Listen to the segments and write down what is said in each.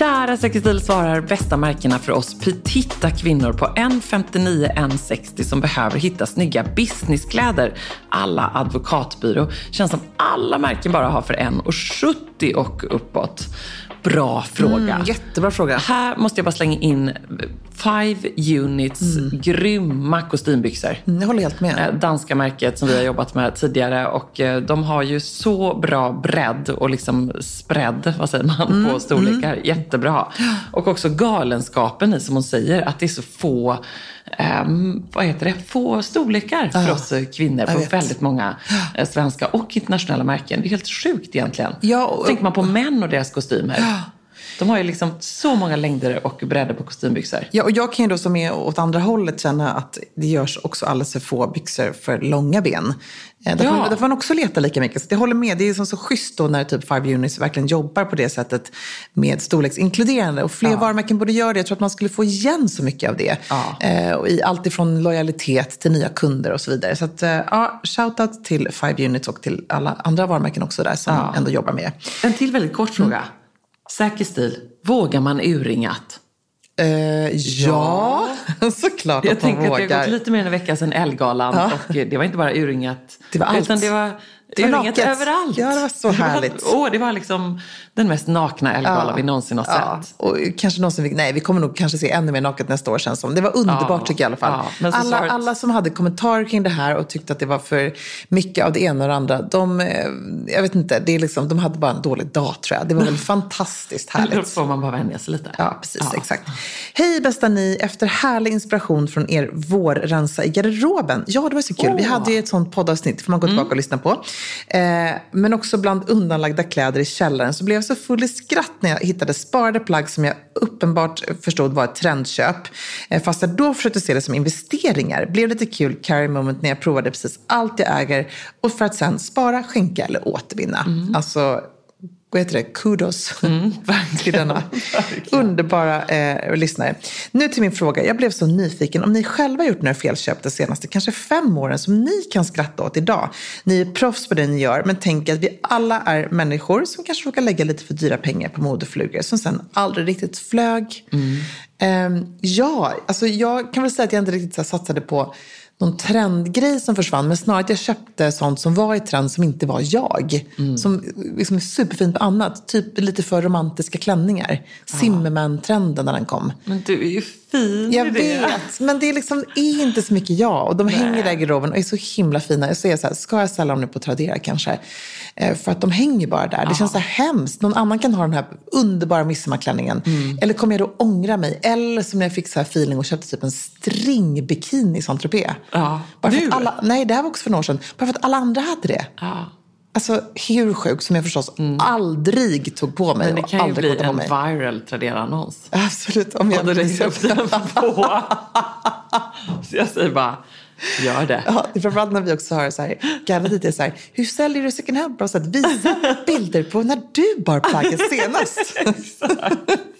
Kära Sextil svarar bästa märkena för oss petita kvinnor på 1,59-1,60 som behöver hitta snygga businesskläder. Alla advokatbyrå. Känns som alla märken bara har för 1,70 och uppåt. Bra fråga. Mm, jättebra fråga. Här måste jag bara slänga in Five Units grymma kostymbyxor. Mm, jag håller helt med. Eh, Danska märket som vi har jobbat med tidigare. Och eh, de har ju så bra bredd och liksom spread, vad säger man, på storlekar. Jättebra. Och också galenskapen i, som hon säger, att det är så få, ehm, vad heter det, få storlekar för Ja. oss eh, kvinnor på vet. väldigt många svenska och internationella märken. Det är helt sjukt egentligen. Ja, och- Tänker man på män och deras kostymer. De har ju liksom så många längder och bredder på kostymbyxor. Ja, och jag kan ju då som är åt andra hållet känna att det görs också alldeles för få byxor för långa ben. Eh, Där, Ja. får, man, där får man också leta lika mycket. Så jag håller med. Det är som så schysst då när typ Five Units verkligen jobbar på det sättet med storleksinkluderande. Och fler varumärken borde göra det. Jag tror att man skulle få igen så mycket av det. Ja. Eh, och I allt ifrån lojalitet till nya kunder och så vidare. Så att, eh, ja, shoutout till Five Units och till alla andra varumärken också där som Ja. ändå jobbar med. En till väldigt kort fråga. Säker stil. Vågar man urringat? Eh, ja, såklart Jag att man tänker att det har vågar. gått lite mer än en vecka sedan Elgalan och det var inte bara urringat. Det var allt. Utan det var, Det var naket. överallt. Ja, det var så härligt. Åh, det var liksom den mest nakna Elgalan vi någonsin har Ja, sett. och kanske någon som, vi- nej, vi kommer nog kanske se ännu mer naket nästa år känns som. Det var underbart Ja, tycker jag i alla fall. ja, alla, svaret- alla som hade kommentarer kring det här och tyckte att det var för mycket av det ena och det andra, de, eh, jag vet inte, det är liksom, de hade bara en dålig dag tror jag. Det var väl fantastiskt Då härligt. får man bara vänja sig lite. Ja, precis. Exakt. Hej bästa ni, efter härlig inspiration från er vårrensa i garderoben. Ja, det var så kul. Vi Åh. hade ju ett sånt poddavsnitt, får man gå tillbaka och lyssna på. Eh, men också bland undanlagda kläder i källaren så blev jag så full i skratt när jag hittade sparade plagg som jag uppenbart förstod var ett trendköp. Eh, fast jag då försökte se det som investeringar. Blev lite kul carry moment när jag provade precis allt jag äger och för att sen spara, skänka eller återvinna. Alltså, vad heter det? Kudos till denna underbara eh, lyssnare. Nu till min fråga. Jag blev så nyfiken om ni själva gjort några felköp de senaste kanske fem åren som ni kan skratta åt idag. Ni är proffs på det ni gör, men tänk att vi alla är människor som kanske råkar lägga lite för dyra pengar på modeflugor som sen aldrig riktigt flög. Ehm, ja, alltså jag kan väl säga att jag inte riktigt så satsade på någon trendgrej som försvann, men snarare att jag köpte sånt som var i trend som inte var jag. Som liksom är superfint på annat. Typ lite för romantiska klänningar. Zimmerman-trenden när den kom. Men du är ju fin Jag i det. vet, men det är, liksom, är inte så mycket jag. Och de hänger där i garderoben och är så himla fina. Jag säger så här, ska jag sälja dem nu på Tradera kanske? Eh, för att de hänger bara där. Det känns så hemskt. Någon annan kan ha den här underbara midsommarklänningen. Eller kommer jag då ångra mig? Eller som när jag fick så här feeling och köpte typ en stringbikini i Saint-Tropez. Ja. Bara att alla, nej, det här var också för några år sedan. Bara för att alla andra hade det. Ja. Alltså hur sjukt som jag förstås aldrig tog på mig Men det kan ju bli på en mig. viral Tradera-annons. Absolut. Om jag du lägger upp den på... Så jag säger bara, gör det. Ja, det är framförallt när vi också har så här, garvat lite så här, hur säljer du second hand? Bra sätt, visa bilder på när du bar plagget senast.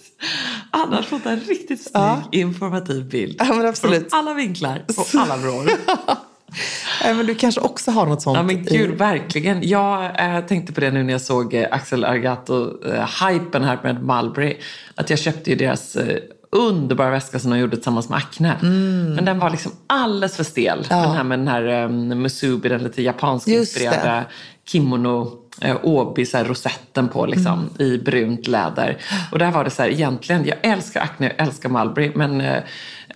Anna har fått en riktigt snygg Ja. informativ bild. Ja. Från alla vinklar och alla vrår. Nej, men du kanske också har något sånt. Ja men i- gud, verkligen. Jag eh, tänkte på det nu när jag såg eh, Axel Argato-hypen här med Mulberry. Att jag köpte ju deras eh, underbara väska som de gjorde tillsammans med Acne. Mm. Men den var liksom alldeles för stel. Den här med den här um, Musubi, den lite japansk inspirerade kimono. Eh, Obi, så här, rosetten på liksom, Mm. i brunt läder. Och där var det så här, egentligen, jag älskar Acne, jag älskar Mulberry, men eh,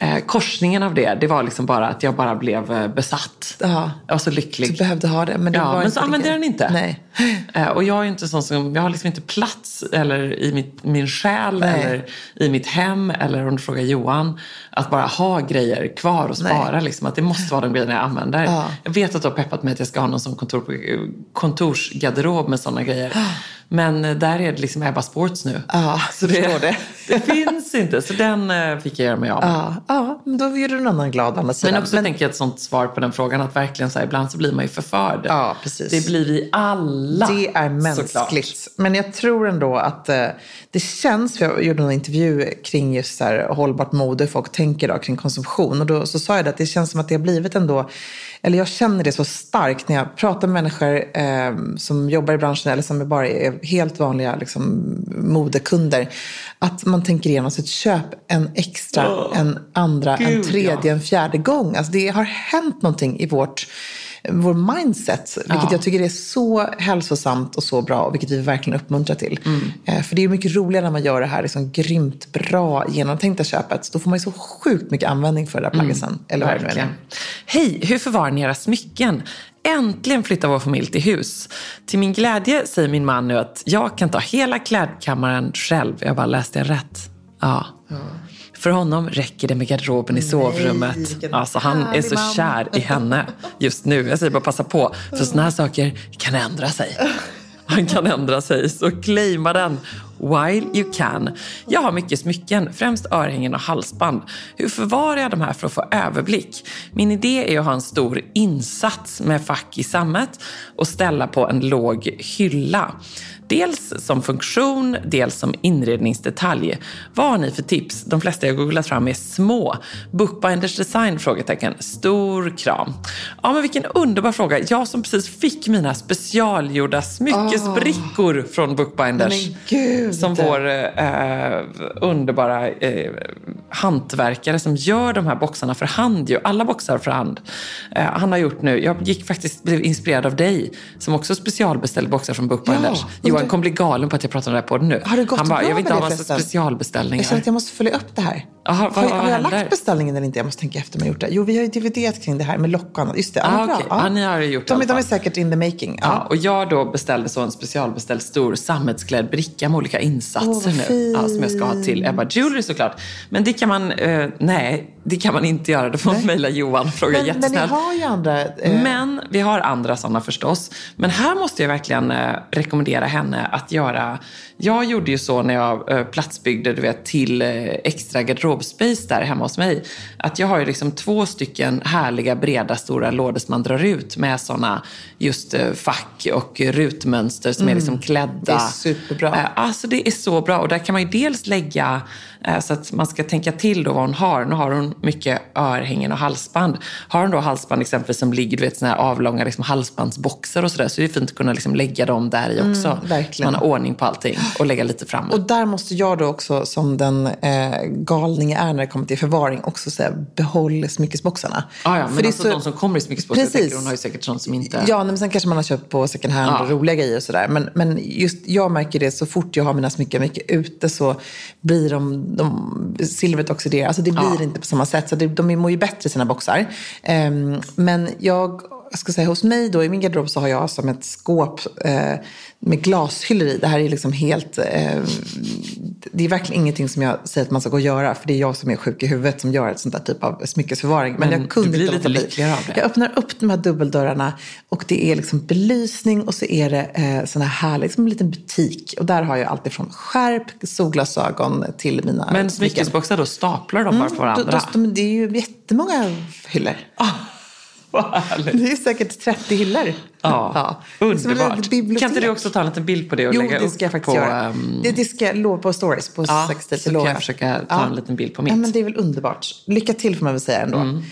eh, korsningen av det, det var liksom bara att jag bara blev eh, besatt. Ja. Jag var så lycklig. Du behövde ha det. Men, det Ja, var men så använde jag den inte. Nej. Eh, och jag är inte sån som, jag har liksom inte plats eller i mitt, min själ Nej. eller i mitt hem eller om du frågar Johan, att bara ha grejer kvar och spara. Liksom, att det måste vara de grejerna jag använder. Ja. Jag vet att du har peppat mig att jag ska ha någon sån kontor, kontorsgarderob med sådana grejer. Men eh, där är det liksom Ebba Sports nu. Ja, så det, det. det finns inte. Så den eh, fick jag göra mig av med. Ja, ja, men då gör du någon annan glad andra sidan. Men också tänker jag ett sånt svar på den frågan att verkligen så här, ibland så blir man ju förförd. Ja, precis. Det blir vi alla. Det är mänskligt. såklart. Men jag tror ändå att eh, det känns, för jag gjorde en intervju kring just så här, hållbart mode, folk tänker då, kring konsumtion. Och då så sa jag det att det känns som att det har blivit ändå, eller jag känner det så starkt när jag pratar med människor eh, som jobbar i branschen eller som bara är helt vanliga liksom, modekunder. Att man tänker igenom sitt köp en extra, en andra, en Gud, tredje, ja. en fjärde gång. Alltså det har hänt någonting i vårt vår mindset, vilket Ja. jag tycker är så hälsosamt och så bra, och vilket vi verkligen uppmuntrar till. Mm. Eh, För det är mycket roligare när man gör det här liksom grymt bra genomtänkta köpet. Då får man ju så sjukt mycket användning för det där plagget sen. Eller vad det nu är. Mm. Hej, hur förvarar ni era smycken? Äntligen flyttar vår familj till hus. Till min glädje säger min man nu att jag kan ta hela klädkammaren själv. Jag bara, läste jag rätt? Ja. För honom räcker det med garderoben i sovrummet. vilken Alltså, han är så man. kär i henne just nu. Jag säger bara passa på, för såna här saker kan ändra sig. Han kan ändra sig, så claima den while you can. Jag har mycket smycken, främst örhängen och halsband. Hur förvarar jag de här för att få överblick? Min idé är att ha en stor insats med fack i sammet och ställa på en låg hylla. Dels som funktion, dels som inredningsdetalj. Vad har ni för tips? De flesta jag googlat fram är små. Bookbinders design? Frågetecken. Stor kram. Ja, men vilken underbar fråga. Jag som precis fick mina specialgjorda smyckesbrickor från Bookbinders. Men gud. Som vår eh, underbara eh, hantverkare som gör de här boxarna för hand. Ju. Alla boxar för hand. Eh, han har gjort nu, jag gick faktiskt, blev inspirerad av dig som också specialbeställde boxar från Bookbinders. Ja, Johan du- kommer bli galen på att jag pratar om det här på podden nu. Har det gått Han bara, bra jag vill inte ha det massa specialbeställningar. Jag känner att jag måste följa upp det här. Aha, vad- har, vad har jag lagt beställningen eller inte? Jag måste tänka efter om jag gjort det. Jo, vi har ju DVD kring det här med lockarna. Just det, ja, Ah, bra. okej. Ja, ni har ju gjort det de, alla de är säkert in the making. Ja, Ja. och jag då beställde så en specialbeställd stor sammetsklädd bricka med olika insatser Åh, vad nu. Ja, som jag ska ha till Ebba Jewelry såklart. Men det kan man, eh, nej, det kan man inte göra. Då får man mejla Johan och fråga Men, men ni jättesnällt. har ju andra... Eh, Men vi har andra sådana förstås. Men här måste jag verkligen eh, rekommendera henne att göra... Jag gjorde ju så när jag eh, platsbyggde du vet, till eh, extra garderobspace där hemma hos mig. Att jag har ju liksom två stycken härliga breda stora lådor som man drar ut med sådana just eh, fack och rutmönster som är liksom klädda. det är superbra. Eh, Alltså det är så bra och där kan man ju dels lägga så att man ska tänka till då vad hon har. Nu har hon mycket örhängen och halsband. Har hon då halsband exempelvis som ligger, du vet såna här avlånga liksom halsbandsboxar och sådär så är det fint att kunna liksom lägga dem där i också. Mm, verkligen. Så man har ordning på allting och lägga lite framme. Och där måste jag då också, som den eh, galning jag är när det kommer till förvaring, också säga behåll smyckesboxarna. ah, ja, men För det är alltså så- de som kommer i smyckesboxar, Precis. hon har ju säkert sånt som inte... Ja, men sen kanske man har köpt på second hand Ja. och roliga grejer och sådär. Men, men just jag märker det, så fort jag har mina smycken mycket ute så blir de, de silvret oxiderar. Alltså det blir Ja. inte på samma sätt. Så det, de mår ju bättre i sina boxar. Ehm, men jag, jag ska säga hos mig då, i min garderob så har jag som ett skåp eh, med glashyllor i. Det här är liksom helt... Eh, det är verkligen ingenting som jag säger att man ska gå och göra. För det är jag som är sjuk i huvudet som gör ett sånt där typ av smyckesförvaring. Men, Men jag kunde du blir inte lite lyckligare av det. Jag öppnar upp de här dubbeldörrarna och det är liksom belysning och så är det eh, sån här härlig, liksom en liten butik. Och där har jag allt ifrån skärp, solglasögon till mina Men smyckesboxar då staplar de bara på varandra? Då, då, de, det är ju jättemånga hyllor. Vad härligt. Det är säkert 30 hyllor. Ja, ett underbart. Kan inte du också ta en liten bild på det och Jo, lägga det upp ska jag faktiskt på... göra. ehm, Det, det ska jag lova på stories på Ja, Sextil. så kan jag försöka ta en liten bild på mitt. Ja, men det är väl underbart. Lycka till får man väl säga ändå. Mm.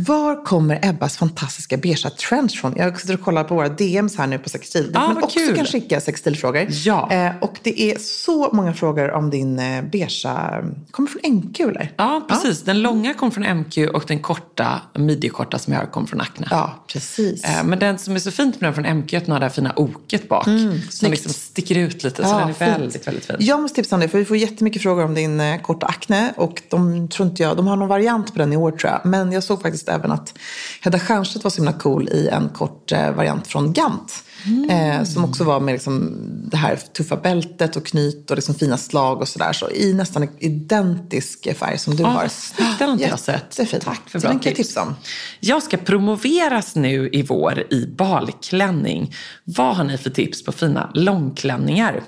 Var kommer Ebbas fantastiska beiga trench från? Jag sitter och kollar på våra DMs här nu på Sextil. Ah, vad också kul. kan skicka sextilfrågor. Ja. Eh, och det är så många frågor om din eh, beiga... Kommer från MQ eller? Ja, precis. Den långa kom från MQ och den korta, midjekorta som jag har kom från Acne. Ja, precis. Eh, Men den som är så fint med den från MQ är att den har det här fina oket bak. som liksom sticker ut lite. Så Mm, Ja, den är fint. väldigt, väldigt fin. Jag måste tipsa om det, för vi får jättemycket frågor om din eh, korta akne. Och de, tror inte jag, de har någon variant på den i år tror jag. Men jag såg faktiskt faktiskt även att Hedda Stiernstedt var så himla cool i en kort eh, variant från Gant. Mm. Eh, som också var med liksom det här tuffa bältet och knyt och liksom fina slag och sådär. Så i nästan identisk färg som du ah, har. Snyggt, den har inte jag sett. Tack för bra tips. tips om. Jag ska promoveras nu i vår i balklänning. Vad har ni för tips på fina långklänningar?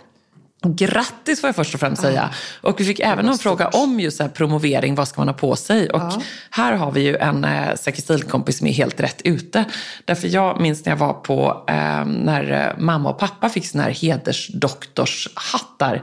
Grattis får jag först och främst säga. Och vi fick även en fråga om just så promovering, vad ska man ha på sig? Och ja. här har vi ju en eh, Säkerstilkompis som är helt rätt ute. Därför jag minns när jag var på, eh, när mamma och pappa fick såna här hedersdoktorshattar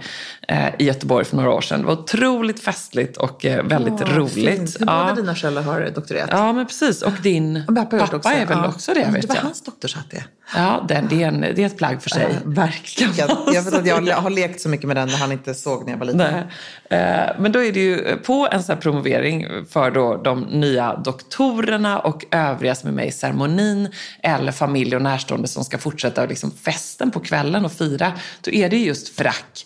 i Göteborg för några år sedan. Det var otroligt festligt och eh, väldigt oh, roligt. Fint. Ja. Båda dina föräldrar har doktorerat. Ja, men precis. Och din och pappa, pappa är väl ja. också det, vet Det var hans doktorshatt det. Ja, den, det, är en, det är ett plagg för sig. Ja, verkligen. Jag vet att jag har lekt så mycket med den när han inte såg när jag var liten. Nej. Eh, men då är det ju på en sån här promovering för då de nya doktorerna och övriga som är med i ceremonin eller familj och närstående som ska fortsätta liksom festen på kvällen och fira. Då är det just frack,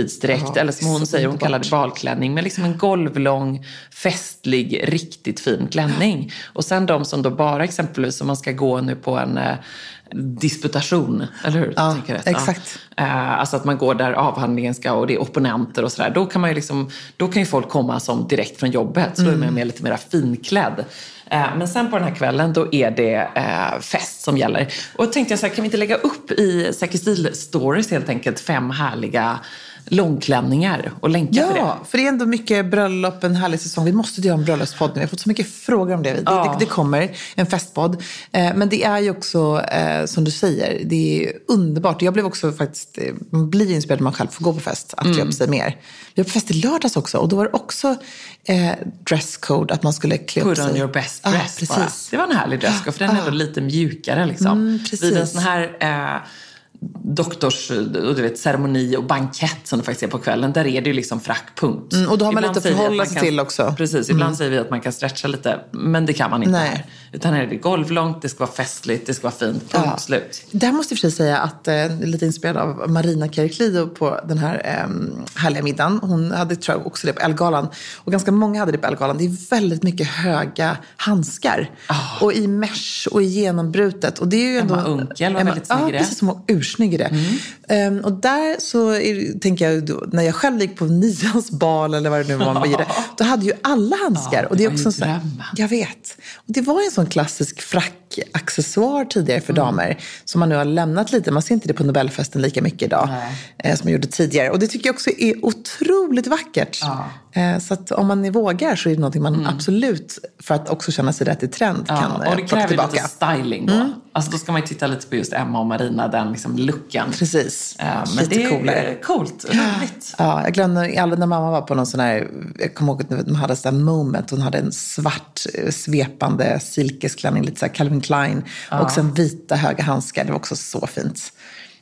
högtidsdräkt Aha, eller som hon säger, hon kallar det balklänning, men liksom en golvlång, festlig, riktigt fin klänning. Och sen de som då bara exempelvis om man ska gå nu på en eh, disputation, eller hur? Ja, exakt. Ja. Eh, alltså att man går där avhandlingen ska och det är opponenter och sådär. Då kan man ju liksom, då kan ju folk komma som direkt från jobbet. Så mm. då är man mm. med lite mer finklädd. Eh, men sen på den här kvällen då är det fest som gäller. Och då tänkte jag så här, kan vi inte lägga upp i Säker Stil-stories helt enkelt fem härliga långklänningar och länka ja, till det. Ja, för det är ändå mycket bröllop, en härlig säsong. Vi måste göra en bröllopspodd nu. Vi har fått så mycket frågor om det. Det, ja. det, det kommer, en festpodd. Eh, men det är ju också, eh, som du säger, det är underbart. Jag blev också faktiskt, eh, man blir inspirerad när man själv får gå på fest, att mm. klä upp sig mer. Vi var på fest i lördags också och då var det också eh, dresscode, att man skulle klä upp sig. Put on your best dress ah, precis. Det var en härlig dresscode, för den är ändå lite mjukare liksom. Mm, Vid en sån här eh, doktors du vet, ceremoni och bankett som det faktiskt är på kvällen. Där är det ju liksom frack, punkt. Mm, och då har man ibland lite att förhålla sig till också. Precis, ibland mm. säger vi att man kan stretcha lite. Men det kan man inte Nej. här. Utan här är det golvlångt, det ska vara festligt, det ska vara fint. Punkt ja. slut. Där måste jag för sig säga att, eh, lite inspirerad av Marina Keriklio på den här eh, härliga middagen. Hon hade tror jag också det på Elgalan. Och ganska många hade det på Elgalan. Det är väldigt mycket höga handskar. Oh. Och i mesh och i genombrutet. Och det är ju ändå, Emma Unkel var väldigt snygg i det. Ja, precis. Som var ursnygg i det. Mm. Um, och där så är, tänker jag, då, när jag själv gick på nians bal eller vad det nu var man begärde, då hade ju alla handskar. Ja, och det är också en sån, Jag vet. Och det var en sån klassisk frackaccessoar tidigare för mm. damer som man nu har lämnat lite. Man ser inte det på Nobelfesten lika mycket idag eh, som man gjorde tidigare. Och det tycker jag också är otroligt vackert. Eh, så att om man vågar så är det någonting man mm. absolut, för att också känna sig rätt i trend, ja, kan Och det eh, kräver lite styling då. Mm. Alltså då ska man ju titta lite på just Emma och Marina, den liksom looken. Precis. Uh, men lite det är coolare. coolt, roligt. Ja, jag glömde aldrig när mamma var på någon sån här, jag kommer ihåg att de hade en moment, hon hade en svart svepande silkesklänning, lite så här Calvin Klein. Ja. Och sen vita höga handskar, det var också så fint.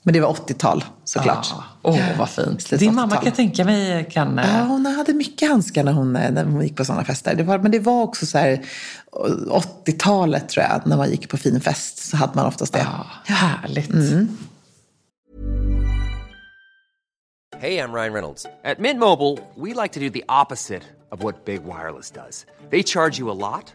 Men det var 80-tal såklart. Åh, ja. oh, vad fint. Din mamma kan jag tänka mig kan... Ja, hon hade mycket handskar när hon, när hon gick på sådana fester. Det var, men det var också så här 80-talet tror jag, när man gick på fin fest så hade man oftast det. Ja, härligt. Mm. Hej, jag Ryan Reynolds. At Mint Mobile, we like to do the opposite of what Big Wireless does. They charge you a lot.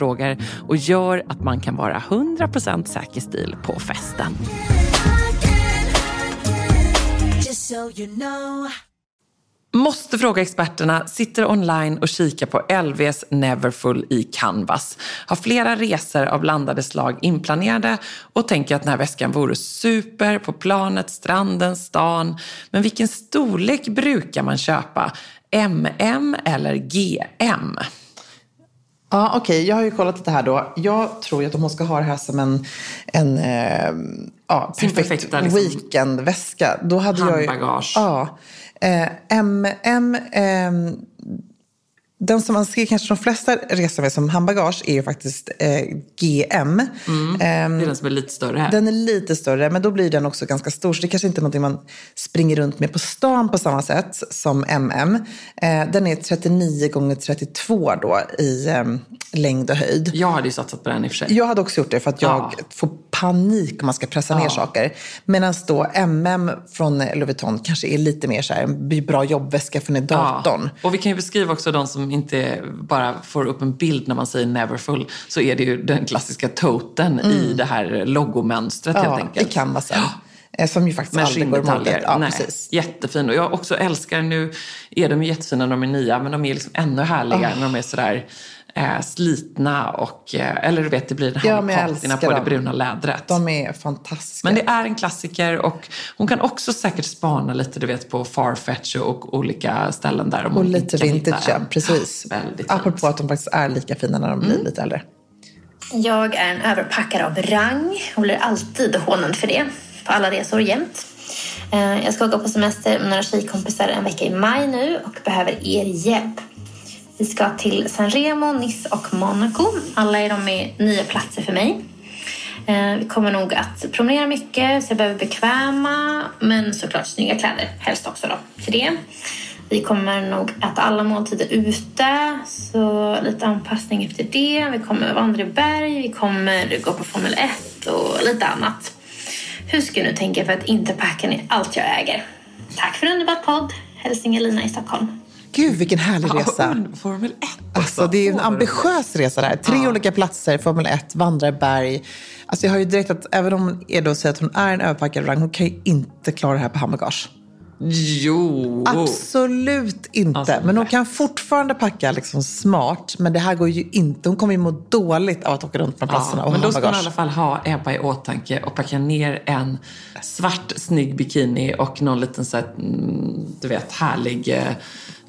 frågor och gör att man kan vara 100% säker stil på festen. Måste fråga experterna, sitter online och kikar på LVs Neverfull i Canvas. Har flera resor av blandade slag inplanerade och tänker att den här väskan vore super på planet, stranden, stan. Men vilken storlek brukar man köpa? MM eller GM? Ja, okej. Jag har ju kollat det här då. Jag tror ju att om hon ska ha det här som en, en eh, ja, perfekt perfekta, liksom, weekendväska. Då hade jag ju, handbagage. Ja. Eh, MM, ehm, den som man ser kanske de flesta resor med som handbagage är ju faktiskt eh, GM. Ehm, Det är den som är lite större här. den är lite större, men då blir den också ganska stor. Så det kanske inte är någonting man springer runt med på stan på samma sätt som MM. Eh, den är 39 gånger 32 då i eh, längd och höjd. Jag hade ju satsat på den i och för sig. Jag hade också gjort det för att jag Ja. får panik om man ska pressa ner Ja. saker. Medan då MM från Louis Vuitton kanske är lite mer så här, en bra jobbväska är datorn. Ja. Och vi kan ju beskriva också de som inte bara får upp en bild när man säger neverfull. Så är det ju den klassiska toten i det här logomönstret helt Ja, enkelt. i canvasen. Eh, Som ju faktiskt aldrig går emot. Ja, Nej, precis. Jättefin. Och jag också älskar, nu är de ju jättefina när de är nya, men de är liksom ännu härligare när de är sådär eh, slitna och, eh, eller du vet, det blir den här Ja, älskar på det dem. bruna lädret. De är fantastiska. Men det är en klassiker och hon kan också säkert spana lite, du vet, på Farfetch och olika ställen där. Om och hon lite vintage, ja. Precis. Väldigt fint. Apropå att de faktiskt är lika fina när de blir Mm. lite äldre. Jag är en överpackare av rang och blir alltid hånad för det. På alla resor jämt. Eh, Jag ska gå på semester med några tjejkompisar en vecka i maj nu och behöver er hjälp. Vi ska till San Remo, Nice och Monaco. Alla är de med nya platser för mig. Eh, vi kommer nog att promenera mycket så jag behöver bekväma men såklart snygga kläder. Helst också då till det. Vi kommer nog äta alla måltider ute, så lite anpassning efter det. Vi kommer vandra i berg, vi kommer gå på Formel 1 och lite annat. Hur ska jag nu tänka för att inte packa ner allt jag äger? Tack för en underbar podd. Hälsningar Lina i Stockholm. Gud, vilken härlig resa. und- Formel 1 Alltså, det är en ambitiös resa där. Tre olika platser, Formel 1, vandrar berg. Alltså, jag har ju direkt att även om då säger att hon är en överpackad rang, hon kan ju inte klara det här på handbagage. Jo. Absolut inte. Alltså, men hon kan fortfarande packa liksom smart. Men det här går ju inte. Hon kommer ju må dåligt av att åka runt på de platserna Ja, och men ha då ska man i alla fall ha Ebba i åtanke och packa ner en svart snygg bikini och någon liten så här, mm, du vet, härlig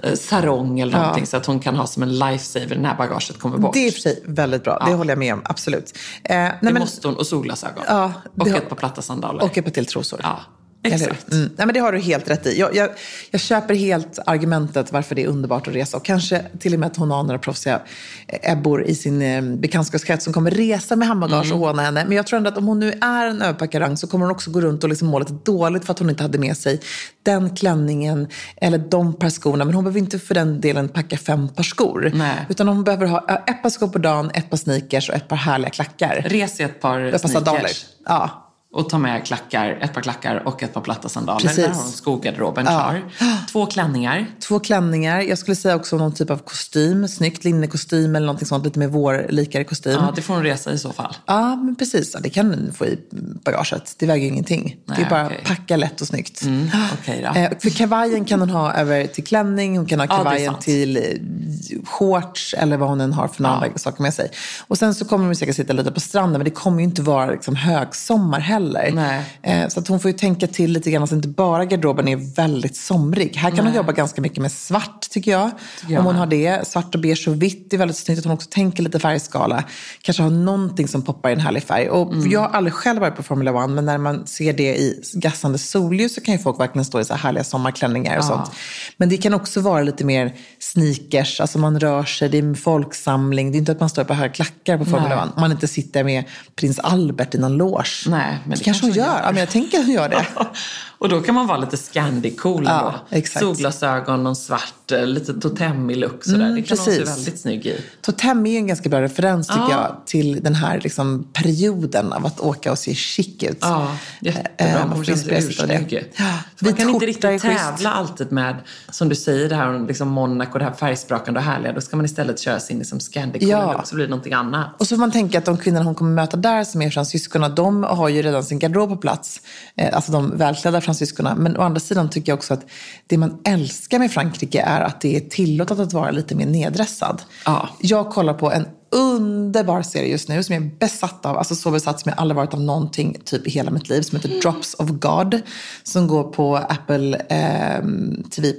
eh, sarong eller någonting så att hon kan ha som en lifesaver när bagaget kommer bort. Det är i och för sig väldigt bra. Det håller jag med om. Absolut. Eh, nej, Det men, måste hon. Och solglasögon. Ja, och har- ett par platta sandaler. och ett par till trosor. Ja? Exakt. Mm. Nej, men det har du helt rätt i. Jag, jag, jag köper helt argumentet varför det är underbart att resa. Och kanske till och med att hon har några proffsiga Ebbor i sin eh, bekantskapskrets som kommer resa med handbagage Mm. och håna henne. Men jag tror ändå att om hon nu är en överpackarang så kommer hon också gå runt och liksom må lite dåligt för att hon inte hade med sig den klänningen eller de par skorna. Men hon behöver inte för den delen packa fem par skor. Nej. Utan hon behöver ha ett par skor på dagen, ett par sneakers och ett par härliga klackar. Res i ett par Ett par sneakers. sandaler. Ja. Och ta med klackar, ett par klackar och ett par platta sandaler. Precis. Där har hon skogarderoben klar. Två klänningar. Två klänningar. Jag skulle säga också någon typ av kostym. Snyggt linnekostym eller någonting sånt. Lite mer vårlikare kostym. Ja, det får hon resa i så fall. Ja, men precis. Ja, det kan du få i bagaget. Det väger ju ingenting. det Nej, är bara okej. packa lätt och snyggt. Mm, okej då. Eh, för kavajen kan hon ha över till klänning, hon kan ha Ja, det kavajen sant. till eh, shorts eller vad hon än har för några Ja. saker med sig. Och sen så kommer hon säkert sitta lite på stranden, men det kommer ju inte vara liksom högsommar heller. Nej. Eh, så att hon får ju tänka till lite grann så att inte bara garderoben är väldigt somrig. Här kan hon jobba ganska mycket med svart tycker jag. jag Om hon har det. Svart och beige och vitt är väldigt snyggt. Att hon också tänker lite färgskala. Kanske har någonting som poppar i en härlig färg. Och Mm. Jag har aldrig själv varit på Formula One, men när man ser det i gassande solljus så kan ju folk verkligen stå i så här härliga sommarklänningar och sånt. Men det kan också vara lite mer sneakers, alltså man rör sig, det är folksamling. Det är inte att man står på höga klackar på Formula Nej. One. Om man inte sitter med prins Albert i någon loge. Nej, men det, det kanske hon gör. Ja, men jag tänker att hon gör det. Och då kan man vara lite Scandi-cool Ja, exakt. Solglasögon, någon svart, eh, lite totemmig look sådär. Mm, det kan hon se precis. väldigt snygg i. Totem är en ganska bra referens tycker Ja. jag till den här liksom, perioden av att åka och se chic ut. Ja, jättebra. Man Hon känns ursnygg. Ja, Man kan inte riktigt tävla alltid med, som du säger, det här liksom Monaco, det här färgsprakande och härliga. Då ska man istället köra sin liksom scandi Ja. look så blir det någonting annat. Och så får man tänka att de kvinnorna hon kommer möta där som är fransyskorna, de har ju redan sin garderob på plats. Alltså de välklädda fransyskorna. Men å andra sidan tycker jag också att det man älskar med Frankrike är att det är tillåtet att vara lite mer neddressad. Ja. Jag kollar på en underbar serie just nu som jag är besatt av. Alltså så besatt som jag aldrig varit av någonting typ i hela mitt liv. Som heter Drops of God. Som går på Apple eh, TV+.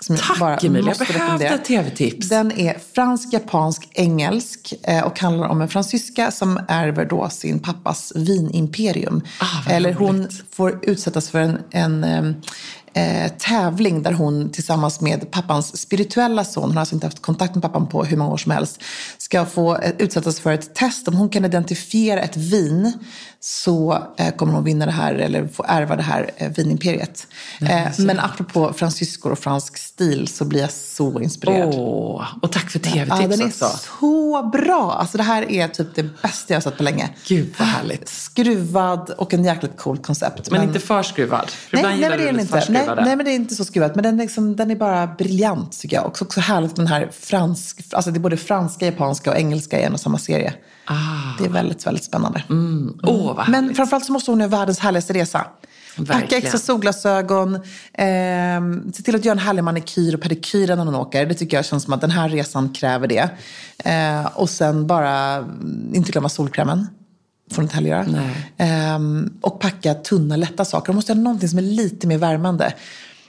Som jag Tack bara Emilia, jag måste behövde rekommendera. ett tv-tips. Den är fransk, japansk, engelsk eh, och handlar om en fransyska som ärver då sin pappas vinimperium. Ah, Eller hon får utsättas för en, en ehm, eh, tävling där hon tillsammans med pappans spirituella son, hon har alltså inte haft kontakt med pappan på hur många år som helst, ska få eh, utsättas för ett test. Om hon kan identifiera ett vin så eh, kommer hon vinna det här eller få ärva det här eh, vinimperiet. Eh, men apropå fransyskor och fransk stil så blir jag så inspirerad. Åh, och tack för Ja, tv-tips den är också. så bra. Alltså det här är typ det bästa jag har sett på länge. Gud vad härligt. Skruvad och en jäkligt coolt koncept. Men, inte för skruvad. För Nej, nej, men det är den inte. Nej, nej, men det är inte så skruvat. Men den är, liksom, den är bara briljant tycker jag. Också, också härligt med den här fransk, alltså det är både franska, japanska och engelska i en och samma serie. Det är väldigt, väldigt spännande. Mm. Vad Men framförallt så måste hon göra världens härligaste resa. Packa extra solglasögon, eh, se till att göra en härlig manikyr och pedikyr när hon åker. Det tycker jag känns som att den här resan kräver det. Eh, och sen bara mm, inte glömma solkrämen. Får hon inte heller göra. Ehm, och packa tunna, lätta saker. Hon måste ha någonting som är lite mer värmande.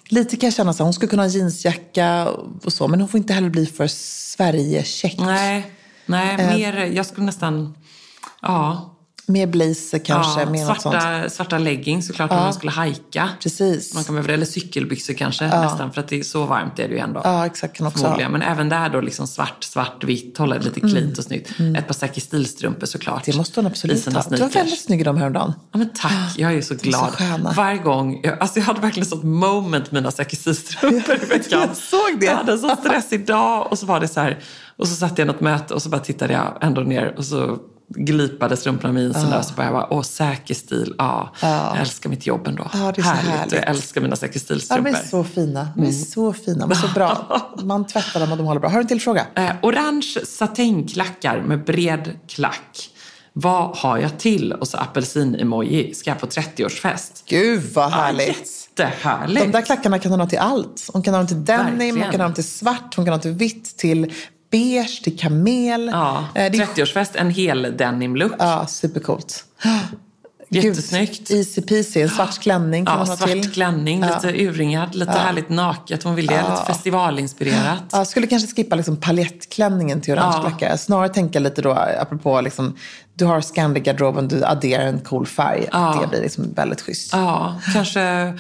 Lite kan jag känna så hon skulle kunna ha jeansjacka och så, men hon får inte heller bli för Sverige-check. Nej, nej Eh. mer, jag skulle nästan, ja. Mer blazer kanske, ja mer svarta, svarta leggings såklart om man skulle hajka. Precis. Man kan behöva, eller cykelbyxor kanske nästan, för att det är så varmt är det ju ändå. Ja, exakt. Kan också. Men även där då liksom svart, svart, vitt, hålla det lite cleant och snyggt. Ett par säkert stilstrumpor såklart. Mm. Det måste hon absolut ha. Du var väldigt snygg i dem häromdagen. Ja, men tack, jag är så är så glad. sköna. Varje gång, jag, alltså jag hade verkligen sånt moment med mina säkerhetsstrumpor i veckan. Jag såg det. Jag hade en sån stressig dag och så var det så här, och så satt jag i något möte och så bara tittade jag ändå ner och så glipade strumporna med isen där och så bara jag bara, åh säker stil, ja, jag älskar mitt jobb ändå. Ja, det är så härligt. härligt. Och jag älskar mina säker Ja, de stilstrumpor. är så fina. De är så fina. De är så bra. Man tvättar dem och de håller bra. Har du en till fråga? Eh, orange satinklackar med bred klack. Vad har jag till? Och så apelsin-emoji. Ska jag på 30-årsfest? Gud vad Ja, härligt. jättehärligt. De där klackarna kan hon ha till allt. Hon kan ha dem till denim, Verkligen. hon kan ha dem till svart, hon kan ha dem till vitt, till beige, till kamel. Ja, Eh, det är 30-årsfest, en hel denim-look. Ja, supercoolt. Jättesnyggt. Gud, easy peasy. En svart klänning kan Ja, man ha svart till. klänning, lite urringad, lite härligt naket. Hon vill det, lite festivalinspirerat. Ja, skulle kanske skippa liksom paljettklänningen till orange Ja. Snarare tänka lite då, apropå liksom, du har Scandi-garderoben, du adderar en cool färg. Ja. Det blir liksom väldigt schysst. Ja, kanske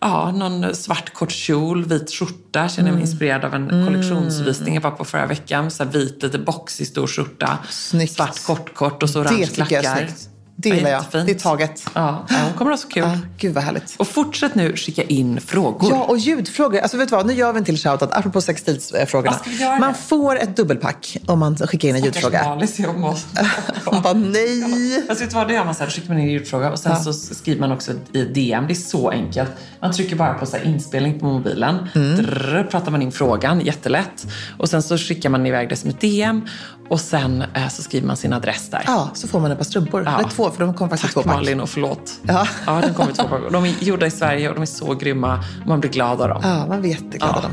ja, någon svart kort kjol, vit skjorta. Känner Mm. mig inspirerad av en kollektionsvisning jag var på förra veckan. Så här vit, lite boxig, stor skjorta. Snyggt. Svart kort kort och så orange tycker jag är klackar. snyggt. Det gillar jag. Det är taget. Ja, ja, hon kommer ha så kul. Ja, gud vad härligt. Och fortsätt nu skicka in frågor. Ja, och ljudfrågor. Alltså vet du vad, nu gör vi en till shoutout apropå sextilsfrågorna. Ja, Man får ett dubbelpack om man skickar in en ljudfråga. Alice, jag måste... Man bara nej. Alltså, vet du vad, det gör man så här, skickar man in en ljudfråga och sen så skriver man också i DM. Det är så enkelt. Man trycker bara på så här, inspelning på mobilen. Mm. Drrr, pratar man in frågan, jättelätt. Och sen så skickar man iväg det som ett DM. Och sen eh, så skriver man sin adress där. Ja, så får man ett par strumpor. Ja. Eller två, för de kom faktiskt Tack två pack. Malin och förlåt. Ja. ja den kommer i två pack. De är gjorda i Sverige och de är så grymma. Man blir glad av dem. Ja, man blir jätteglad Ja. av dem.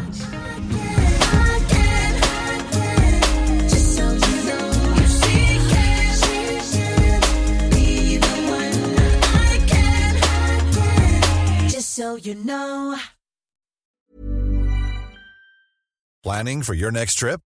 Planning for your next trip?